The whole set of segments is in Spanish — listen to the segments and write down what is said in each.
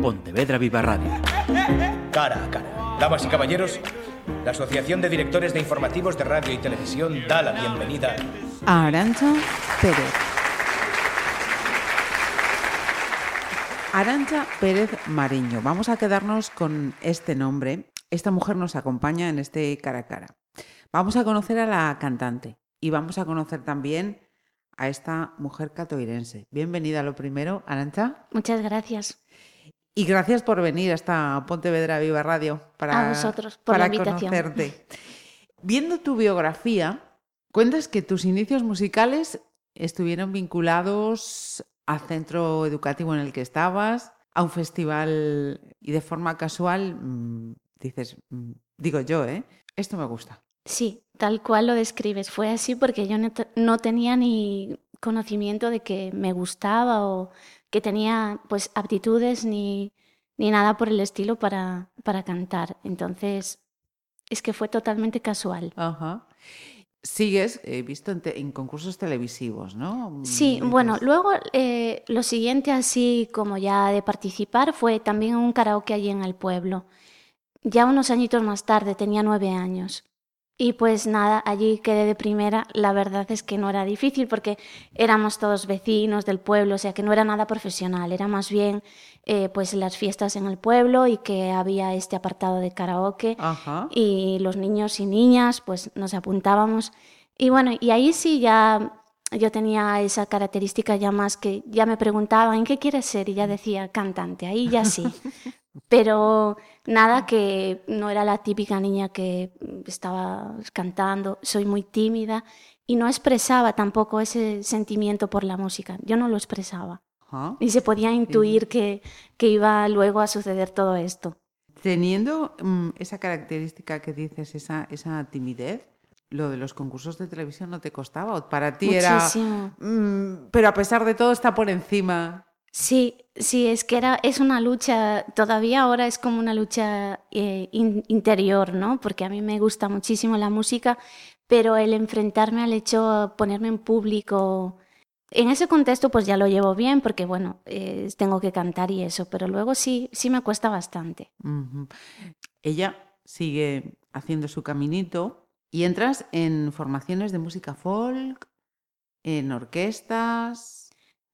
Pontevedra Viva Radio. Cara a cara. Damas y caballeros, la Asociación de Directores de Informativos de Radio y Televisión da la bienvenida a Arancha Pérez. Arancha Pérez Mariño. Vamos a quedarnos con este nombre. Esta mujer nos acompaña en este cara a cara. Vamos a conocer a la cantante y vamos a conocer también a esta mujer catoirense. Bienvenida lo primero, Arancha. Muchas gracias. Y gracias por venir hasta Pontevedra Viva Radio para, a vosotros por para la invitación. conocerte. Viendo tu biografía, cuentas que tus inicios musicales estuvieron vinculados al centro educativo en el que estabas, a un festival y de forma casual mmm, dices, mmm, digo yo, ¿eh? Esto me gusta. Sí, tal cual lo describes. Fue así porque yo no, no tenía ni conocimiento de que me gustaba o que tenía pues aptitudes ni, ni nada por el estilo para, para cantar. Entonces, es que fue totalmente casual. Ajá. Sigues, he visto en, te, en, concursos televisivos, ¿no? Sí, bueno, luego eh, lo siguiente así como ya de participar fue también un karaoke allí en el pueblo. Ya unos añitos más tarde, tenía nueve años. Y pues nada, allí quedé de primera. La verdad es que no era difícil porque éramos todos vecinos del pueblo, o sea que no era nada profesional, era más bien eh, pues las fiestas en el pueblo y que había este apartado de karaoke Ajá. y los niños y niñas pues nos apuntábamos. Y bueno, y ahí sí ya yo tenía esa característica ya más que ya me preguntaban, ¿en qué quieres ser? Y ya decía cantante, ahí ya sí. Pero nada que no era la típica niña que estaba cantando, soy muy tímida y no expresaba tampoco ese sentimiento por la música, yo no lo expresaba. Ajá. Y se podía intuir que, que, iba luego a suceder todo esto. Teniendo um, esa característica que dices, esa, esa timidez, lo de los concursos de televisión no te costaba, para ti Muchísimo. era... Um, pero a pesar de todo está por encima. Sí, sí, es que era, es una lucha, todavía ahora es como una lucha eh, in, interior, ¿no? Porque a mí me gusta muchísimo la música, pero el enfrentarme al hecho, ponerme en público, en ese contexto pues ya lo llevo bien, porque bueno, eh, tengo que cantar y eso, pero luego sí, sí me cuesta bastante. Ella sigue haciendo su caminito y entras en formaciones de música folk, en orquestas.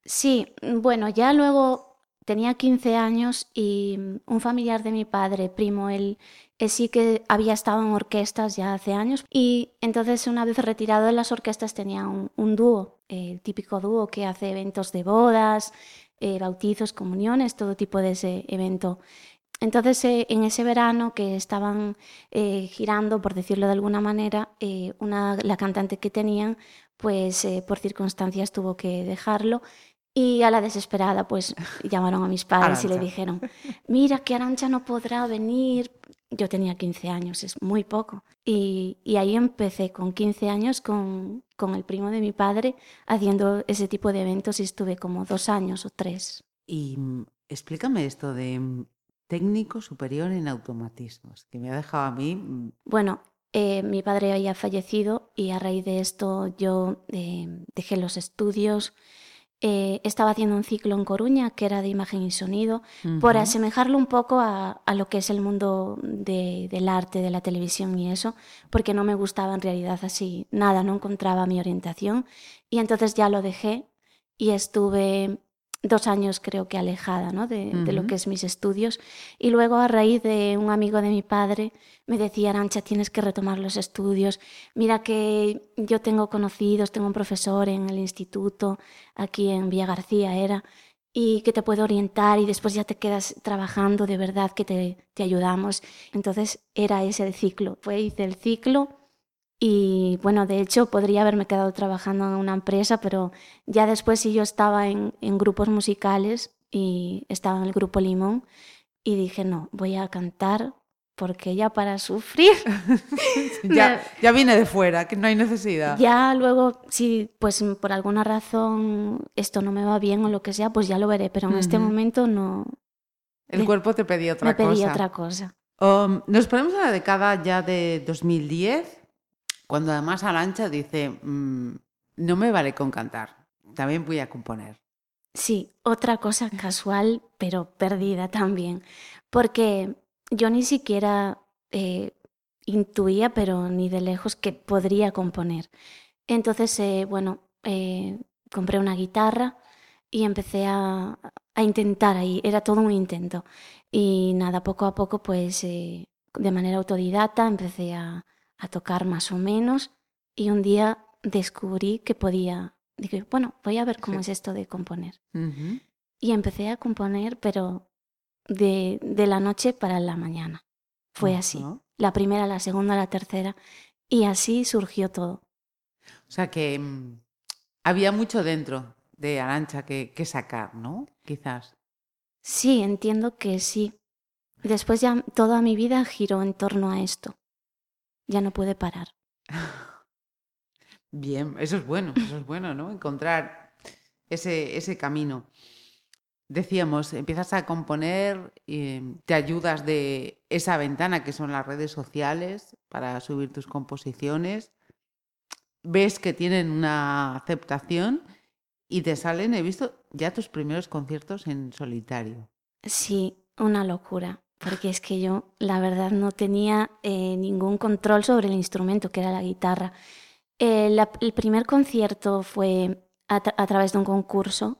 Sí, bueno, ya luego tenía 15 años y un familiar de mi padre, primo, él, él, sí que había estado en orquestas ya hace años y entonces una vez retirado de las orquestas tenía un, dúo, el típico dúo que hace eventos de bodas, eh, bautizos, comuniones, todo tipo de ese evento. Entonces, eh, en ese verano que estaban eh, girando, por decirlo de alguna manera, una, la cantante que tenían, pues por circunstancias tuvo que dejarlo y a la desesperada, pues llamaron a mis padres Arancha. y le dijeron, mira que Arancha no podrá venir. Yo tenía 15 años, es muy poco. Y, y ahí empecé con 15 años con, con, el primo de mi padre haciendo ese tipo de eventos y estuve como dos años o tres. Y mm, explícame esto de mm, técnico superior en automatismos, que me ha dejado a mí... mm, Bueno, eh, mi padre había fallecido y a raíz de esto yo eh, dejé los estudios. Eh, estaba haciendo un ciclo en Coruña que era de imagen y sonido, uh -huh. por asemejarlo un poco a, a, lo que es el mundo de, del arte, de la televisión y eso, porque no me gustaba en realidad así nada, no encontraba mi orientación y entonces ya lo dejé y estuve dos años creo que alejada ¿no? de, uh -huh. de, lo que es mis estudios y luego a raíz de un amigo de mi padre me decía Arancha tienes que retomar los estudios mira que yo tengo conocidos tengo un profesor en el instituto aquí en Villa García era y que te puede orientar y después ya te quedas trabajando de verdad que te, te ayudamos entonces era ese el ciclo fue hice el ciclo y bueno, de hecho podría haberme quedado trabajando en una empresa, pero ya después sí yo estaba en, en, grupos musicales y estaba en el grupo Limón y dije, no, voy a cantar porque ya para sufrir... ya, ya viene de fuera, que no hay necesidad. Ya luego, si pues por alguna razón esto no me va bien o lo que sea, pues ya lo veré, pero en uh -huh. este momento no... El cuerpo te pedía otra me cosa. Me pedía otra cosa. Um, nos ponemos a la década ya de 2010 cuando además Arancha dice, mmm, no me vale con cantar, también voy a componer. Sí, otra cosa casual, pero perdida también, porque yo ni siquiera eh, intuía, pero ni de lejos, que podría componer. Entonces, eh, bueno, eh, compré una guitarra y empecé a, intentar ahí, era todo un intento. Y nada, poco a poco, pues de manera autodidacta empecé a, tocar más o menos y un día descubrí que podía dije, bueno, voy a ver cómo es esto de componer. Y empecé a componer, pero de, de, la noche para la mañana. Fue así. La primera, la segunda, la tercera. Y así surgió todo. O sea que mm, había mucho dentro de Arancha que, que sacar, ¿no? Quizás. Sí, entiendo que sí. Después ya toda mi vida giró en torno a esto. Ya no pude parar. Bien, eso es bueno, eso es bueno, ¿no? Encontrar ese, ese camino. Decíamos, empiezas a componer, y te ayudas de esa ventana que son las redes sociales para subir tus composiciones, ves que tienen una aceptación y te salen, he visto ya tus primeros conciertos en solitario. Sí, una locura, porque es que yo la verdad no tenía eh, ningún control sobre el instrumento que era la guitarra. Eh, el primer concierto fue a, través de un concurso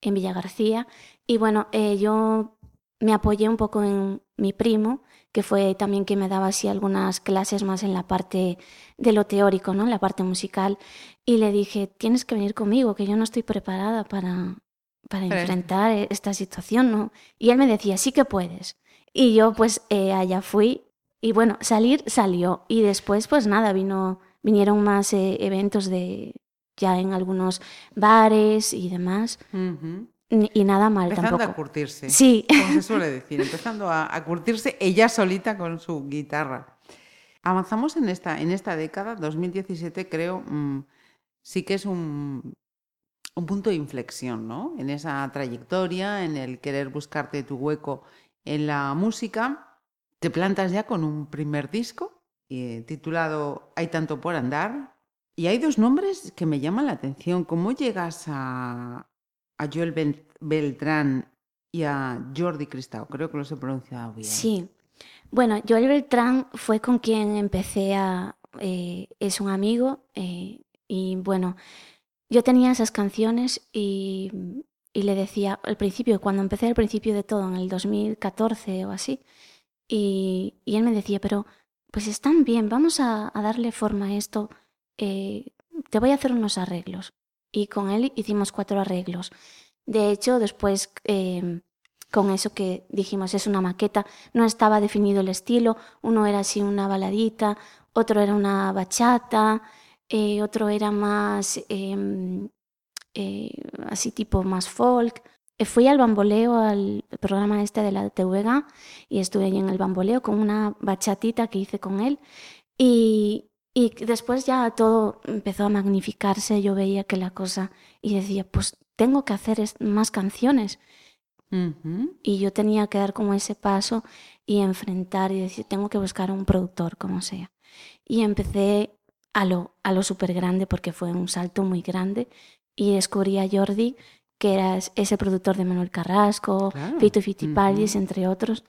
en Villa García y bueno, eh, yo me apoyé un poco en mi primo, que fue también que me daba así algunas clases más en la parte de lo teórico, ¿no? En la parte musical y le dije, tienes que venir conmigo, que yo no estoy preparada para, para enfrentar e-, esta situación, ¿no? Y él me decía, sí que puedes. Y yo pues eh, allá fui y bueno, salir salió y después pues nada, vino vinieron más eh, eventos de ya en algunos bares y demás. Y nada mal empezando tampoco. a curtirse. Sí. Como se suele decir, empezando a, curtirse ella solita con su guitarra. Avanzamos en esta, en esta década, 2017 creo, mm, sí que es un, un punto de inflexión, ¿no? En esa trayectoria, en el querer buscarte tu hueco en la música. Te plantas ya con un primer disco eh, titulado Hay tanto por andar. Y hay dos nombres que me llaman la atención. ¿Cómo llegas a, Joel Beltrán y a Jordi Cristau? Creo que los he pronunciado bien. Sí. Bueno, Joel Beltrán fue con quien empecé a... Eh, es un amigo eh, y bueno, yo tenía esas canciones y, y, le decía al principio, cuando empecé al principio de todo, en el 2014 o así, y, y él me decía, pero pues están bien, vamos a, darle forma a esto, eh, te voy a hacer unos arreglos. Y con él hicimos cuatro arreglos. De hecho, después, em, con eso que dijimos es una maqueta, no estaba definido el estilo, uno era así una baladita, otro era una bachata, eh, otro era más em, eh, así tipo más folk, eh, fui al bamboleo, al programa este de la TVG, y estuve allí en el bamboleo con una bachatita que hice con él. Y, y después ya todo empezó a magnificarse, yo veía que la cosa, y decía, pues tengo que hacer más canciones. Y yo tenía que dar como ese paso y enfrentar y decir, tengo que buscar un productor, como sea. Y empecé a lo, a lo súper grande, porque fue un salto muy grande, y descubrí a Jordi, que era ese productor de Manuel Carrasco, Fito Fittipaldis, entre otros.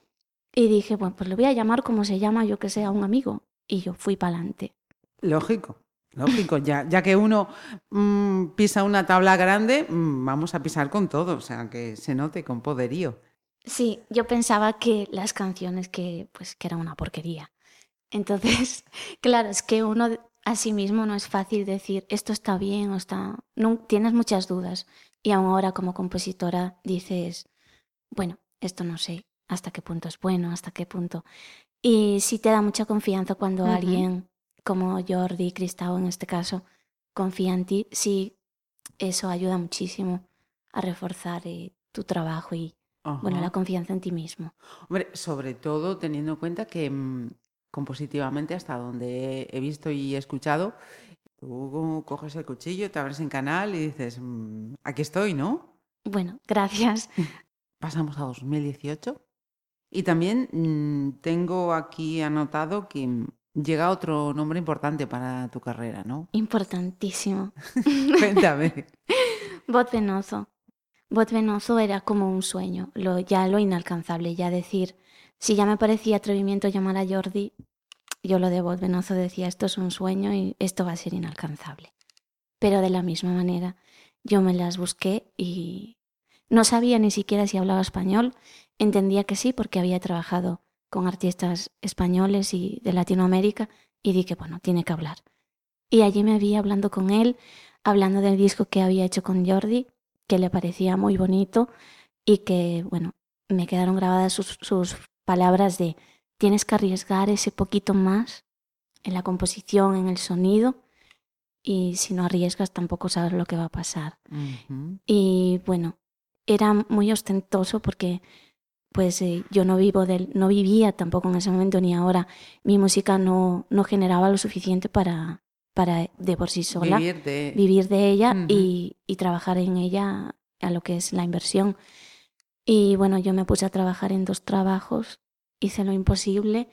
Y dije, bueno, pues le voy a llamar como se llama, yo que sea, un amigo. Y yo fui para adelante. Lógico, lógico. ya, ya que uno mm, pisa una tabla grande, mm, vamos a pisar con todo, o sea, que se note con poderío. Sí, yo pensaba que las canciones que, pues, que era una porquería. Entonces, claro, es que uno a sí mismo no es fácil decir esto está bien o está... No, tienes muchas dudas. Y aún ahora como compositora dices, bueno, esto no sé hasta qué punto es bueno, hasta qué punto. Y sí te da mucha confianza cuando alguien como Jordi, Cristao en este caso, confía en ti. Sí, eso ayuda muchísimo a reforzar eh, tu trabajo y bueno, la confianza en ti mismo. Hombre, sobre todo teniendo en cuenta que mm, compositivamente, hasta donde he visto y escuchado, Tú coges el cuchillo, te abres en canal y dices, mm, aquí estoy, ¿no? Bueno, gracias. Pasamos a 2018. Y también mm, tengo aquí anotado que llega otro nombre importante para tu carrera, ¿no? Importantísimo. Cuéntame. Voz Venoso. Voz Venoso era como un sueño, lo, ya lo inalcanzable, ya decir, si ya me parecía atrevimiento llamar a Jordi, yo lo de Venoso decía, esto es un sueño y esto va a ser inalcanzable. Pero de la misma manera, yo me las busqué y no sabía ni siquiera si hablaba español, entendía que sí porque había trabajado con artistas españoles y de Latinoamérica y dije, bueno, tiene que hablar. Y allí me vi hablando con él, hablando del disco que había hecho con Jordi, que le parecía muy bonito y que, bueno, me quedaron grabadas sus palabras de tienes que arriesgar ese poquito más en la composición, en el sonido, y si no arriesgas tampoco sabes lo que va a pasar. Y bueno, era muy ostentoso porque pues eh, yo no vivo del, no vivía tampoco en ese momento ni ahora. Mi música no, no generaba lo suficiente para, para de por sí sola Vivir de, vivir de ella y, y trabajar en ella a lo que es la inversión. Y bueno, yo me puse a trabajar en dos trabajos, hice lo imposible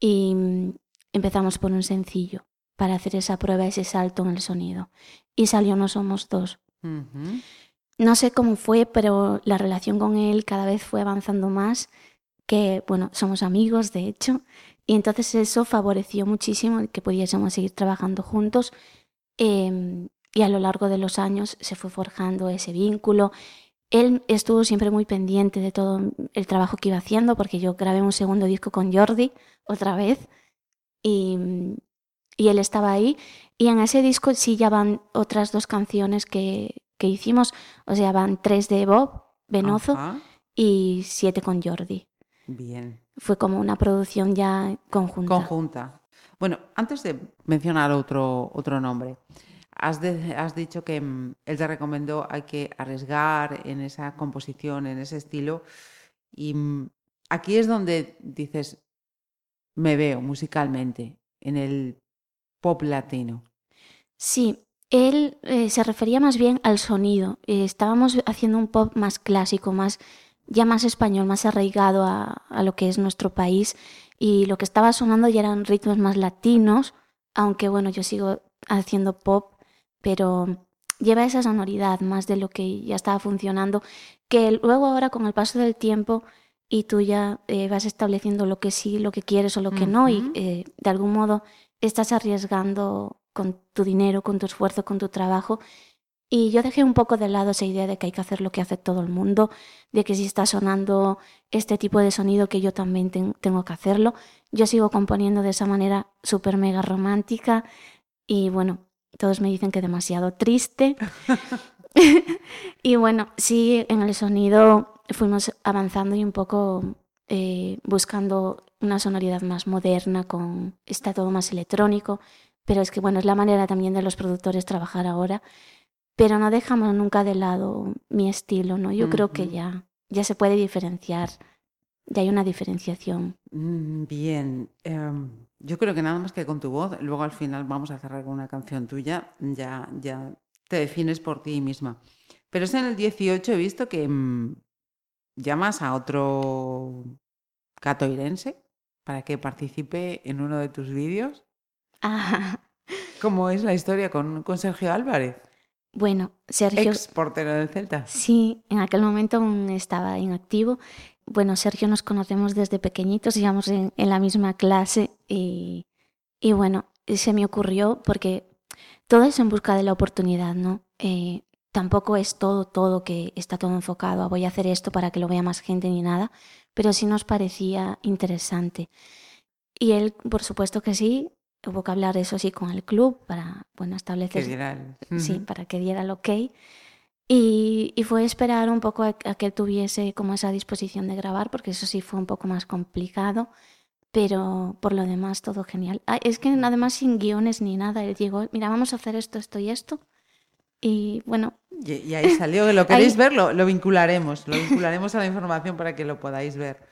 y mm, empezamos por un sencillo para hacer esa prueba, ese salto en el sonido. Y salió No Somos Dos. No sé cómo fue, pero la relación con él cada vez fue avanzando más, que bueno, somos amigos de hecho, y entonces eso favoreció muchísimo que pudiésemos seguir trabajando juntos eh, y a lo largo de los años se fue forjando ese vínculo. Él estuvo siempre muy pendiente de todo el trabajo que iba haciendo, porque yo grabé un segundo disco con Jordi otra vez y, y él estaba ahí. Y en ese disco sí ya van otras dos canciones que, que hicimos, o sea, van tres de Bob Benozo Ajá. y siete con Jordi. Bien. Fue como una producción ya conjunta. Conjunta. Bueno, antes de mencionar otro, otro nombre, has, dicho que mm, él te recomendó hay que arriesgar en esa composición, en ese estilo. Y mm, aquí es donde dices, me veo musicalmente en el pop latino. Sí, él eh, se refería más bien al sonido. Eh, estábamos haciendo un pop más clásico, más ya más español, más arraigado a lo que es nuestro país. Y lo que estaba sonando ya eran ritmos más latinos, aunque bueno, yo sigo haciendo pop, pero lleva esa sonoridad más de lo que ya estaba funcionando, que luego ahora con el paso del tiempo y tú ya eh, vas estableciendo lo que sí, lo que quieres o lo que no, y eh, de algún modo estás arriesgando con tu dinero, con tu esfuerzo, con tu trabajo. Y yo dejé un poco de lado esa idea de que hay que hacer lo que hace todo el mundo, de que si está sonando este tipo de sonido que yo también ten- tengo que hacerlo. Yo sigo componiendo de esa manera súper mega romántica y bueno, todos me dicen que demasiado triste. y bueno, sí, en el sonido fuimos avanzando y un poco eh, buscando una sonoridad más moderna, con está todo más electrónico, pero es que bueno, es la manera también de los productores trabajar ahora, pero no dejamos nunca de lado mi estilo, ¿no? Yo creo que ya, ya se puede diferenciar, ya hay una diferenciación. Mm, Bien, em, yo creo que nada más que con tu voz, luego al final vamos a cerrar con una canción tuya, ya, ya te defines por ti misma. Pero es en el 18 he visto que mm, llamas a otro catoirense para que participe en uno de tus vídeos. Ah, ¿Cómo es la historia con, con Sergio Álvarez, bueno, Sergio... ex portero del Celta? Sí, en aquel momento aún estaba inactivo. Bueno, Sergio nos conocemos desde pequeñitos, íbamos en, en la misma clase y, y bueno, se me ocurrió porque todo es en busca de la oportunidad, ¿no? Eh, tampoco es todo, todo que está todo enfocado a voy a hacer esto para que lo vea más gente ni nada, pero sí nos parecía interesante. Y él, por supuesto que sí, hubo que hablar eso sí con el club para, bueno, Que establecer diera el- sí, para que diera el ok. Y, y fue esperar un poco a, a que tuviese como esa disposición de grabar, porque eso sí fue un poco más complicado, pero por lo demás todo genial. Ah, es que además sin guiones ni nada, él llegó, mira, vamos a hacer esto, esto y esto. Y bueno, Y, y ahí salió, ¿lo queréis Ahí- ver? Lo, lo vincularemos, lo vincularemos a la información para que lo podáis ver.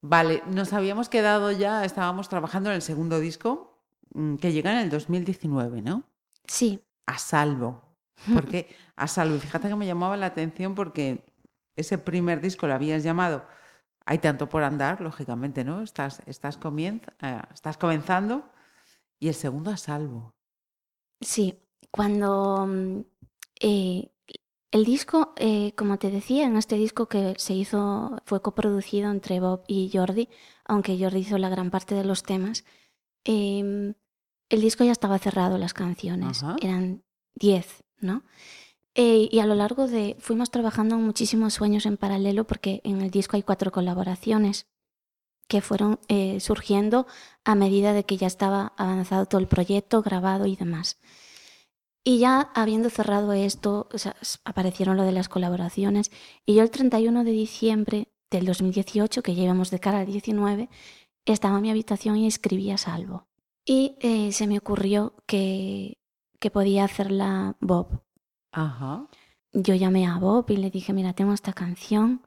Vale, nos habíamos quedado ya, estábamos trabajando en el segundo disco, mm, que llega en el 2019, ¿no? sí, A salvo. Porque a salvo, y fíjate que me llamaba la atención porque ese primer disco lo habías llamado Hay tanto por andar, lógicamente, ¿no? Estás, estás, comienza- eh, estás comenzando y el segundo a salvo. sí, cuando mm, eh, El disco, eh, como te decía, en este disco que se hizo, fue coproducido entre Bob y Jordi, aunque Jordi hizo la gran parte de los temas. Em, el disco ya estaba cerrado, las canciones. Eran 10, ¿no? Eh, y a lo largo de. Fuimos trabajando muchísimos sueños en paralelo porque en el disco hay cuatro colaboraciones que fueron eh, surgiendo a medida de que ya estaba avanzado todo el proyecto, grabado y demás. Y ya habiendo cerrado esto, aparecieron lo de las colaboraciones. Y yo el 31 de diciembre del 2018, que llevamos de cara al 19, estaba en mi habitación y escribía salvo. Y eh, se me ocurrió que, que podía hacerla Bob. Ajá. Yo llamé a Bob y le dije, mira, tengo esta canción.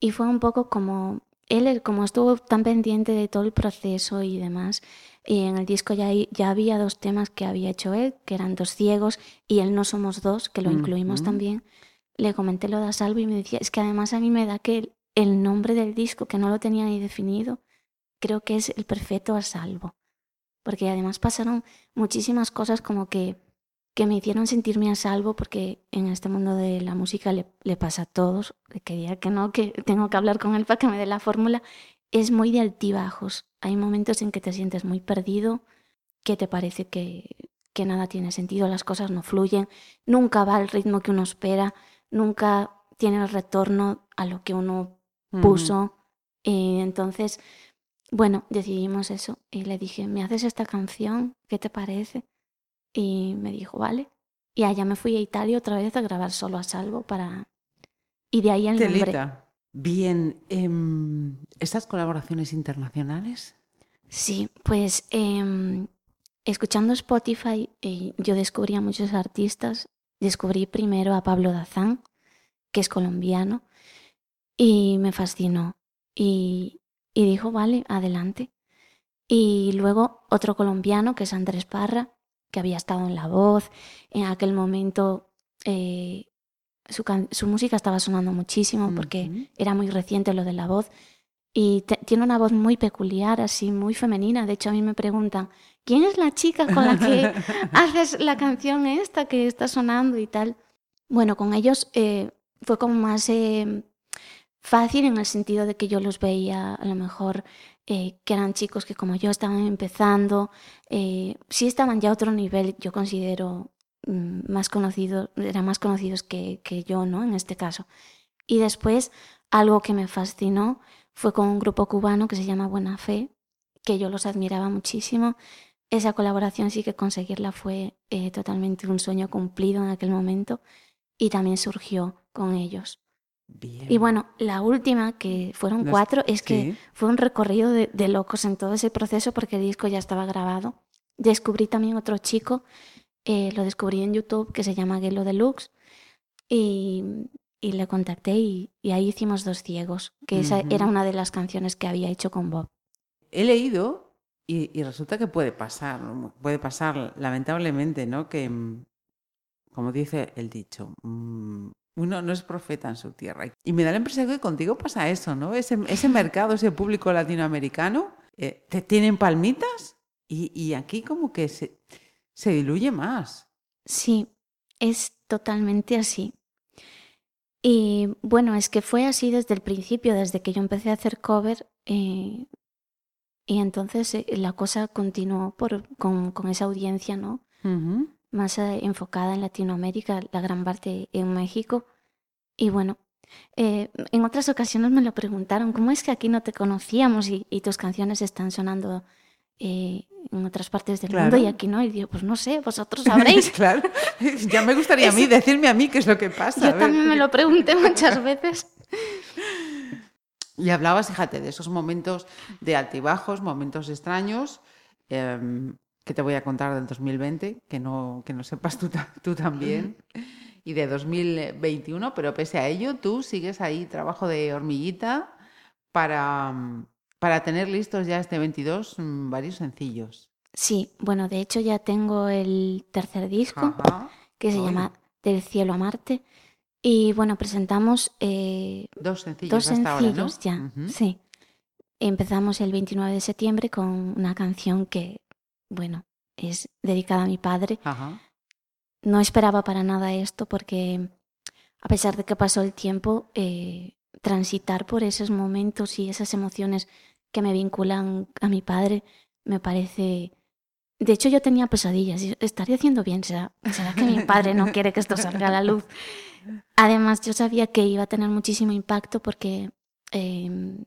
Y fue un poco como, él como estuvo tan pendiente de todo el proceso y demás, y en el disco ya, ya había dos temas que había hecho él, que eran Dos Ciegos y Él No Somos Dos, que lo incluimos también. Le comenté lo de Salvo y me decía, es que además a mí me da que el, nombre del disco, que no lo tenía ni definido, creo que es el perfecto a salvo. Porque además pasaron muchísimas cosas como que, que me hicieron sentirme a salvo, porque en este mundo de la música le, le pasa a todos, que diga que no, que tengo que hablar con él para que me dé la fórmula, es muy de altibajos. Hay momentos en que te sientes muy perdido, que te parece que, que nada tiene sentido, las cosas no fluyen, nunca va al ritmo que uno espera, nunca tiene el retorno a lo que uno puso. Y entonces, bueno, decidimos eso y le dije, ¿me haces esta canción? ¿Qué te parece? Y me dijo, vale. Y allá me fui a Italia otra vez a grabar solo a salvo para... Y de ahí el nombre. Bien, em, ¿estas colaboraciones internacionales? Sí, pues em, escuchando Spotify eh, yo descubrí a muchos artistas. Descubrí primero a Pablo Dazán, que es colombiano, y me fascinó. Y, y dijo, vale, adelante. Y luego otro colombiano, que es Andrés Parra, que había estado en La Voz. En aquel momento eh, su, música estaba sonando muchísimo porque era muy reciente lo de la voz y tiene una voz muy peculiar, así muy femenina. De hecho, a mí me preguntan, ¿quién es la chica con la que haces la canción esta que está sonando y tal? Bueno, con ellos eh, fue como más eh, fácil en el sentido de que yo los veía a lo mejor eh, que eran chicos que como yo estaban empezando, sí estaban ya a otro nivel, yo considero Mm, más conocidos, eran más conocidos que, que yo, ¿no? En este caso. Y después, algo que me fascinó fue con un grupo cubano que se llama Buena Fe, que yo los admiraba muchísimo. Esa colaboración sí que conseguirla fue eh, totalmente un sueño cumplido en aquel momento y también surgió con ellos. Y bueno, la última, que fueron cuatro, es que fue un recorrido de, de, locos en todo ese proceso porque el disco ya estaba grabado. Descubrí también otro chico eh, lo descubrí en YouTube que se llama Gelo Deluxe y, y le contacté y, ahí hicimos Dos Ciegos, que esa era una de las canciones que había hecho con Bob. He leído y, resulta que puede pasar, puede pasar lamentablemente, ¿no? Que, mm, como dice el dicho, mm, uno no es profeta en su tierra. Y me da la impresión que contigo pasa eso, ¿no? Ese, ese mercado, ese público latinoamericano, eh, te tienen palmitas y, y aquí como que se se diluye más. Sí, es totalmente así. Y bueno, es que fue así desde el principio, desde que yo empecé a hacer cover. Eh, y entonces eh, la cosa continuó por, con, esa audiencia, ¿no? Más eh, enfocada en Latinoamérica, la gran parte en México. Y bueno, en otras ocasiones me lo preguntaron, ¿cómo es que aquí no te conocíamos y, y tus canciones están sonando eh, en otras partes del mundo y aquí no. Y digo, pues no sé, vosotros sabréis. claro, ya me gustaría a mí decirme a mí qué es lo que pasa. Yo también me lo pregunté muchas veces. Y hablabas, fíjate, de esos momentos de altibajos, momentos extraños, em, que te voy a contar del 2020, que no, que no sepas tú, tú también, y de 2021, pero pese a ello, tú sigues ahí trabajo de hormiguita para para tener listos ya este 22 mm, varios sencillos. Sí, bueno, de hecho ya tengo el tercer disco que se llama Del cielo a Marte. Y bueno, presentamos eh, dos sencillos, hasta ahora, ya, sí. Empezamos el 29 de septiembre con una canción que, bueno, es dedicada a mi padre. No esperaba para nada esto porque a pesar de que pasó el tiempo, eh, transitar por esos momentos y esas emociones que me vinculan a mi padre me parece... De hecho, yo tenía pesadillas. ¿Estaría haciendo bien? ¿Será, ¿Será que mi padre no quiere que esto salga a la luz? Además, yo sabía que iba a tener muchísimo impacto porque em,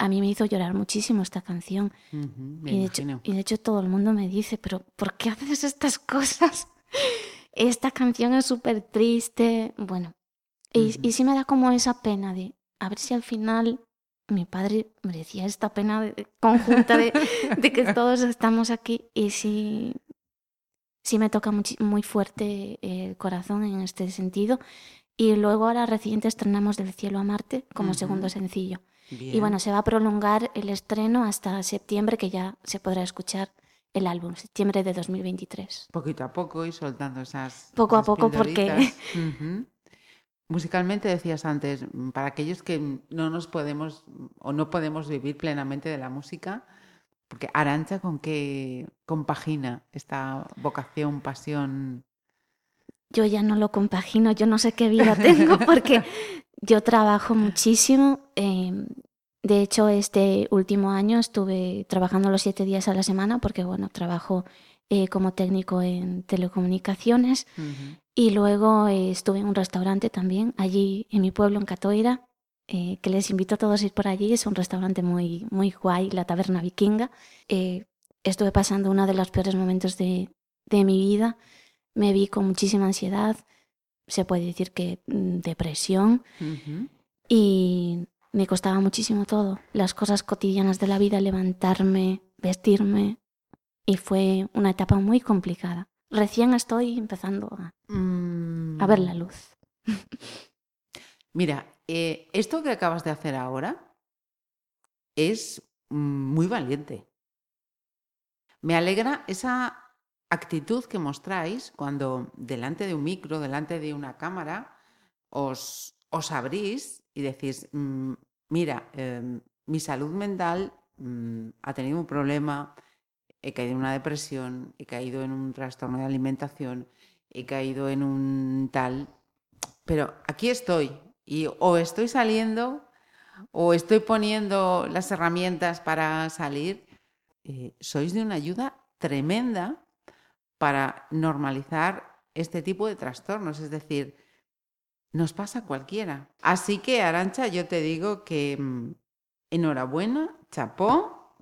a mí me hizo llorar muchísimo esta canción. y, de hecho, y, de hecho, todo el mundo me dice, pero ¿por qué haces estas cosas? Esta canción es súper triste. Bueno, y, y, sí me da como esa pena de a ver si al final mi padre merecía esta pena conjunta de, de, que todos estamos aquí y sí, sí me toca muy, muy fuerte el corazón en este sentido. Y luego ahora reciente estrenamos Del cielo a Marte como segundo sencillo. Y bueno, se va a prolongar el estreno hasta septiembre, que ya se podrá escuchar el álbum, septiembre de 2023. Poquito a poco y soltando esas. Poco a poco, porque. Musicalmente decías antes, para aquellos que no nos podemos o no podemos vivir plenamente de la música, porque Arancha, ¿con qué compagina esta vocación, pasión? Yo ya no lo compagino, yo no sé qué vida tengo porque yo trabajo muchísimo. Em, de hecho, este último año estuve trabajando los siete días a la semana porque, bueno, trabajo eh, como técnico en telecomunicaciones y luego eh, estuve en un restaurante también, allí en mi pueblo, en Catoira, eh, que les invito a todos a ir por allí. Es un restaurante muy, muy guay, la Taberna Vikinga. estuve pasando uno de los peores momentos de, de mi vida. Me vi con muchísima ansiedad, se puede decir que mm, depresión. Y me costaba muchísimo todo, las cosas cotidianas de la vida, levantarme, vestirme, y fue una etapa muy complicada. Recién estoy empezando a, a ver la mm. luz. Mira, eh, esto que acabas de hacer ahora es muy valiente. Me alegra esa actitud que mostráis cuando delante de un micro, delante de una cámara, os, os abrís y decís, mm, mira, em, mi salud mental mm, ha tenido un problema, he caído en una depresión, he caído en un trastorno de alimentación, he caído en un tal, pero aquí estoy y o estoy saliendo o estoy poniendo las herramientas para salir. Eh, sois de una ayuda tremenda para normalizar este tipo de trastornos, es decir, nos pasa a cualquiera. Así que, Arancha, yo te digo que mm, enhorabuena, chapó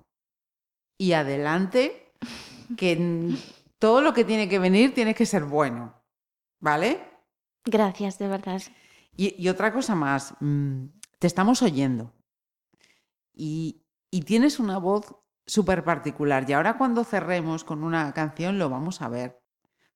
y adelante, que todo lo que tiene que venir tiene que ser bueno. ¿Vale? Gracias, de verdad. Y, otra cosa más, mm, te estamos oyendo y, y tienes una voz súper particular. Y ahora cuando cerremos con una canción lo vamos a ver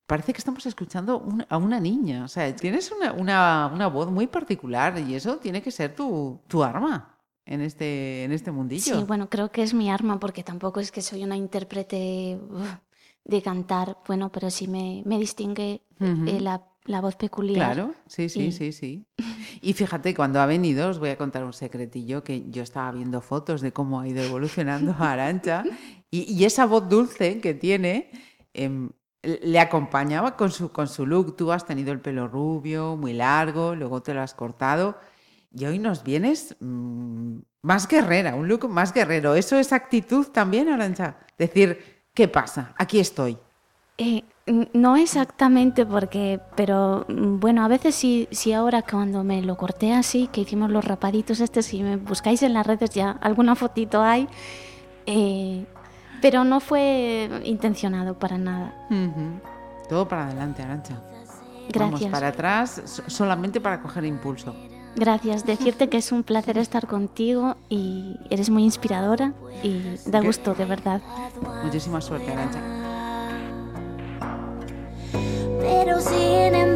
parece que estamos escuchando a una niña. O sea, tienes una, voz muy particular y eso tiene que ser tu, arma en este, en este mundillo. Sí, bueno, creo que es mi arma porque tampoco es que soy una intérprete de cantar, bueno, pero sí me, distingue eh, la, voz peculiar. Claro, sí, sí, sí, sí. Y fíjate, cuando ha venido, os voy a contar un secretillo, que yo estaba viendo fotos de cómo ha ido evolucionando Arancha y, esa voz dulce que tiene... Em, le acompañaba con su, con su look. Tú has tenido el pelo rubio, muy largo, luego te lo has cortado y hoy nos vienes mm, más guerrera, un look más guerrero. ¿Eso es actitud también, Arancha? Decir, ¿qué pasa? Aquí estoy. Eh, no exactamente porque, pero mm, bueno, a veces sí, sí ahora cuando me lo corté así, que hicimos los rapaditos este, si me buscáis en las redes ya alguna fotito hay, eh, pero no fue intencionado para nada. Todo para adelante, Arancha. Gracias. Vamos para atrás solamente para coger impulso. Gracias, decirte que es un placer estar contigo y eres muy inspiradora y da gusto, de verdad. Muchísima suerte, Arancha. Pero sin